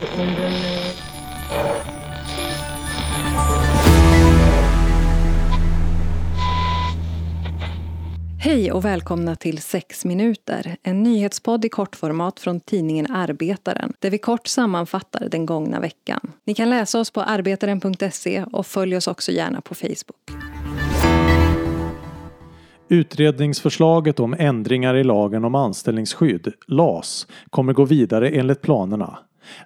Hej och välkomna till 6 minuter, en nyhetspodd i kortformat från tidningen Arbetaren, där vi kort sammanfattar den gångna veckan. Ni kan läsa oss på arbetaren.se och följ oss också gärna på Facebook. Utredningsförslaget om ändringar i lagen om anställningsskydd, LAS, kommer gå vidare enligt planerna.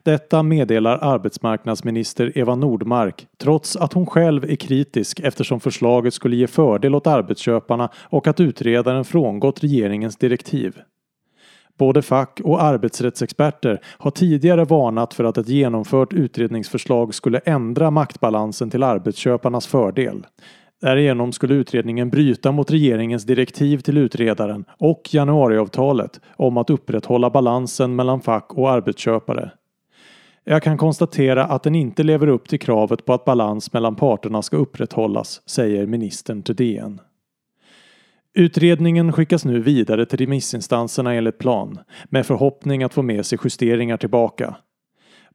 Detta meddelar arbetsmarknadsminister Eva Nordmark trots att hon själv är kritisk eftersom förslaget skulle ge fördel åt arbetsköparna och att utredaren frångått regeringens direktiv. Både fack och arbetsrättsexperter har tidigare varnat för att ett genomfört utredningsförslag skulle ändra maktbalansen till arbetsköparnas fördel. Därigenom skulle utredningen bryta mot regeringens direktiv till utredaren och januariavtalet om att upprätthålla balansen mellan fack och arbetsköpare. Jag kan konstatera att den inte lever upp till kravet på att balans mellan parterna ska upprätthållas, säger ministern till DN. Utredningen skickas nu vidare till remissinstanserna enligt plan med förhoppning att få med sig justeringar tillbaka.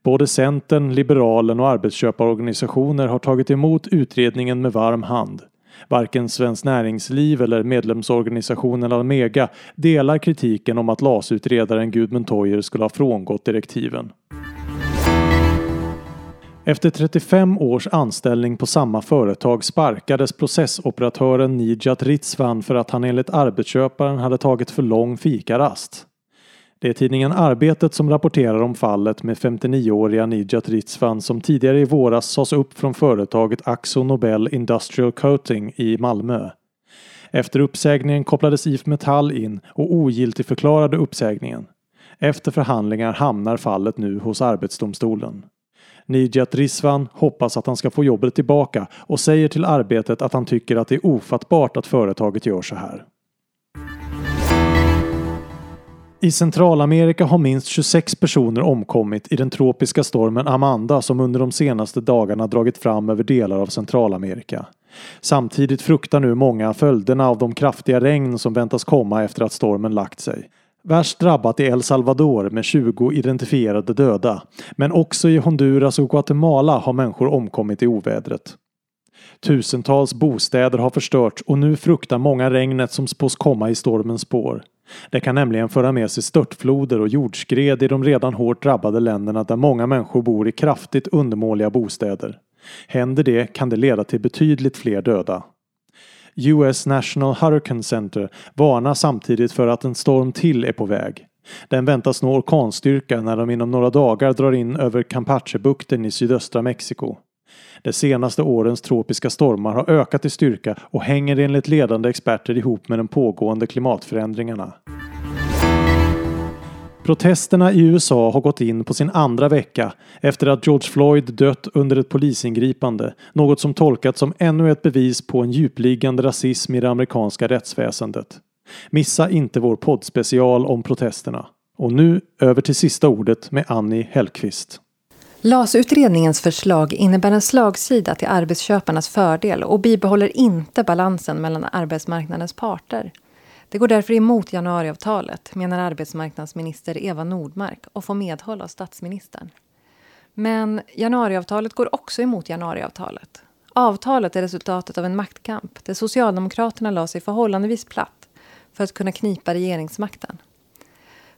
Både Centern, Liberalen och arbetsköparorganisationer har tagit emot utredningen med varm hand. Varken Svenskt Näringsliv eller medlemsorganisationen Almega delar kritiken om att LAS-utredaren Gudmund Toijer skulle ha frångått direktiven. Efter 35 års anställning på samma företag sparkades processoperatören Nijat Ritzvan för att han enligt arbetsköparen hade tagit för lång fikarast. Det är tidningen Arbetet som rapporterar om fallet med 59-åriga Nijat Ritzvan som tidigare i våras sades upp från företaget Axo Nobel Industrial Coating i Malmö. Efter uppsägningen kopplades IF Metall in och ogiltigförklarade uppsägningen. Efter förhandlingar hamnar fallet nu hos Arbetsdomstolen. Nijat Rizwan hoppas att han ska få jobbet tillbaka och säger till Arbetet att han tycker att det är ofattbart att företaget gör så här. I Centralamerika har minst 26 personer omkommit i den tropiska stormen Amanda som under de senaste dagarna dragit fram över delar av Centralamerika. Samtidigt fruktar nu många följderna av de kraftiga regn som väntas komma efter att stormen lagt sig. Värst drabbat är El Salvador med 20 identifierade döda. Men också i Honduras och Guatemala har människor omkommit i ovädret. Tusentals bostäder har förstörts och nu fruktar många regnet som spås komma i stormens spår. Det kan nämligen föra med sig störtfloder och jordskred i de redan hårt drabbade länderna där många människor bor i kraftigt undermåliga bostäder. Händer det kan det leda till betydligt fler döda. US National Hurricane Center varnar samtidigt för att en storm till är på väg. Den väntas nå orkanstyrka när de inom några dagar drar in över Campachebukten i sydöstra Mexiko. De senaste årens tropiska stormar har ökat i styrka och hänger enligt ledande experter ihop med de pågående klimatförändringarna. Protesterna i USA har gått in på sin andra vecka efter att George Floyd dött under ett polisingripande. Något som tolkats som ännu ett bevis på en djupliggande rasism i det amerikanska rättsväsendet. Missa inte vår poddspecial om protesterna. Och nu över till sista ordet med Annie Hellqvist. LAS-utredningens förslag innebär en slagsida till arbetsköparnas fördel och bibehåller inte balansen mellan arbetsmarknadens parter. Det går därför emot januariavtalet, menar arbetsmarknadsminister Eva Nordmark och får medhåll av statsministern. Men januariavtalet går också emot januariavtalet. Avtalet är resultatet av en maktkamp där Socialdemokraterna la sig förhållandevis platt för att kunna knipa regeringsmakten.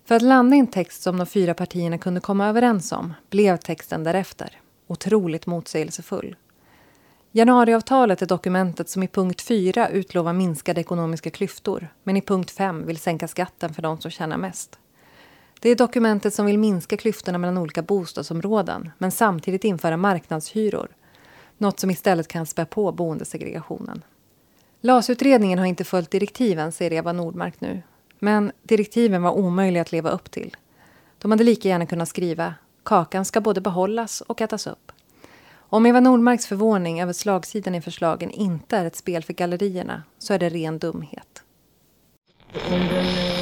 För att landa i en text som de fyra partierna kunde komma överens om blev texten därefter. Otroligt motsägelsefull. Januariavtalet är dokumentet som i punkt 4 utlovar minskade ekonomiska klyftor men i punkt 5 vill sänka skatten för de som tjänar mest. Det är dokumentet som vill minska klyftorna mellan olika bostadsområden men samtidigt införa marknadshyror. Något som istället kan spä på boendesegregationen. LAS-utredningen har inte följt direktiven, säger Eva Nordmark nu. Men direktiven var omöjliga att leva upp till. De hade lika gärna kunnat skriva kakan ska både behållas och ätas upp. Om Eva Nordmarks förvåning över slagsidan i förslagen inte är ett spel för gallerierna så är det ren dumhet. Mm.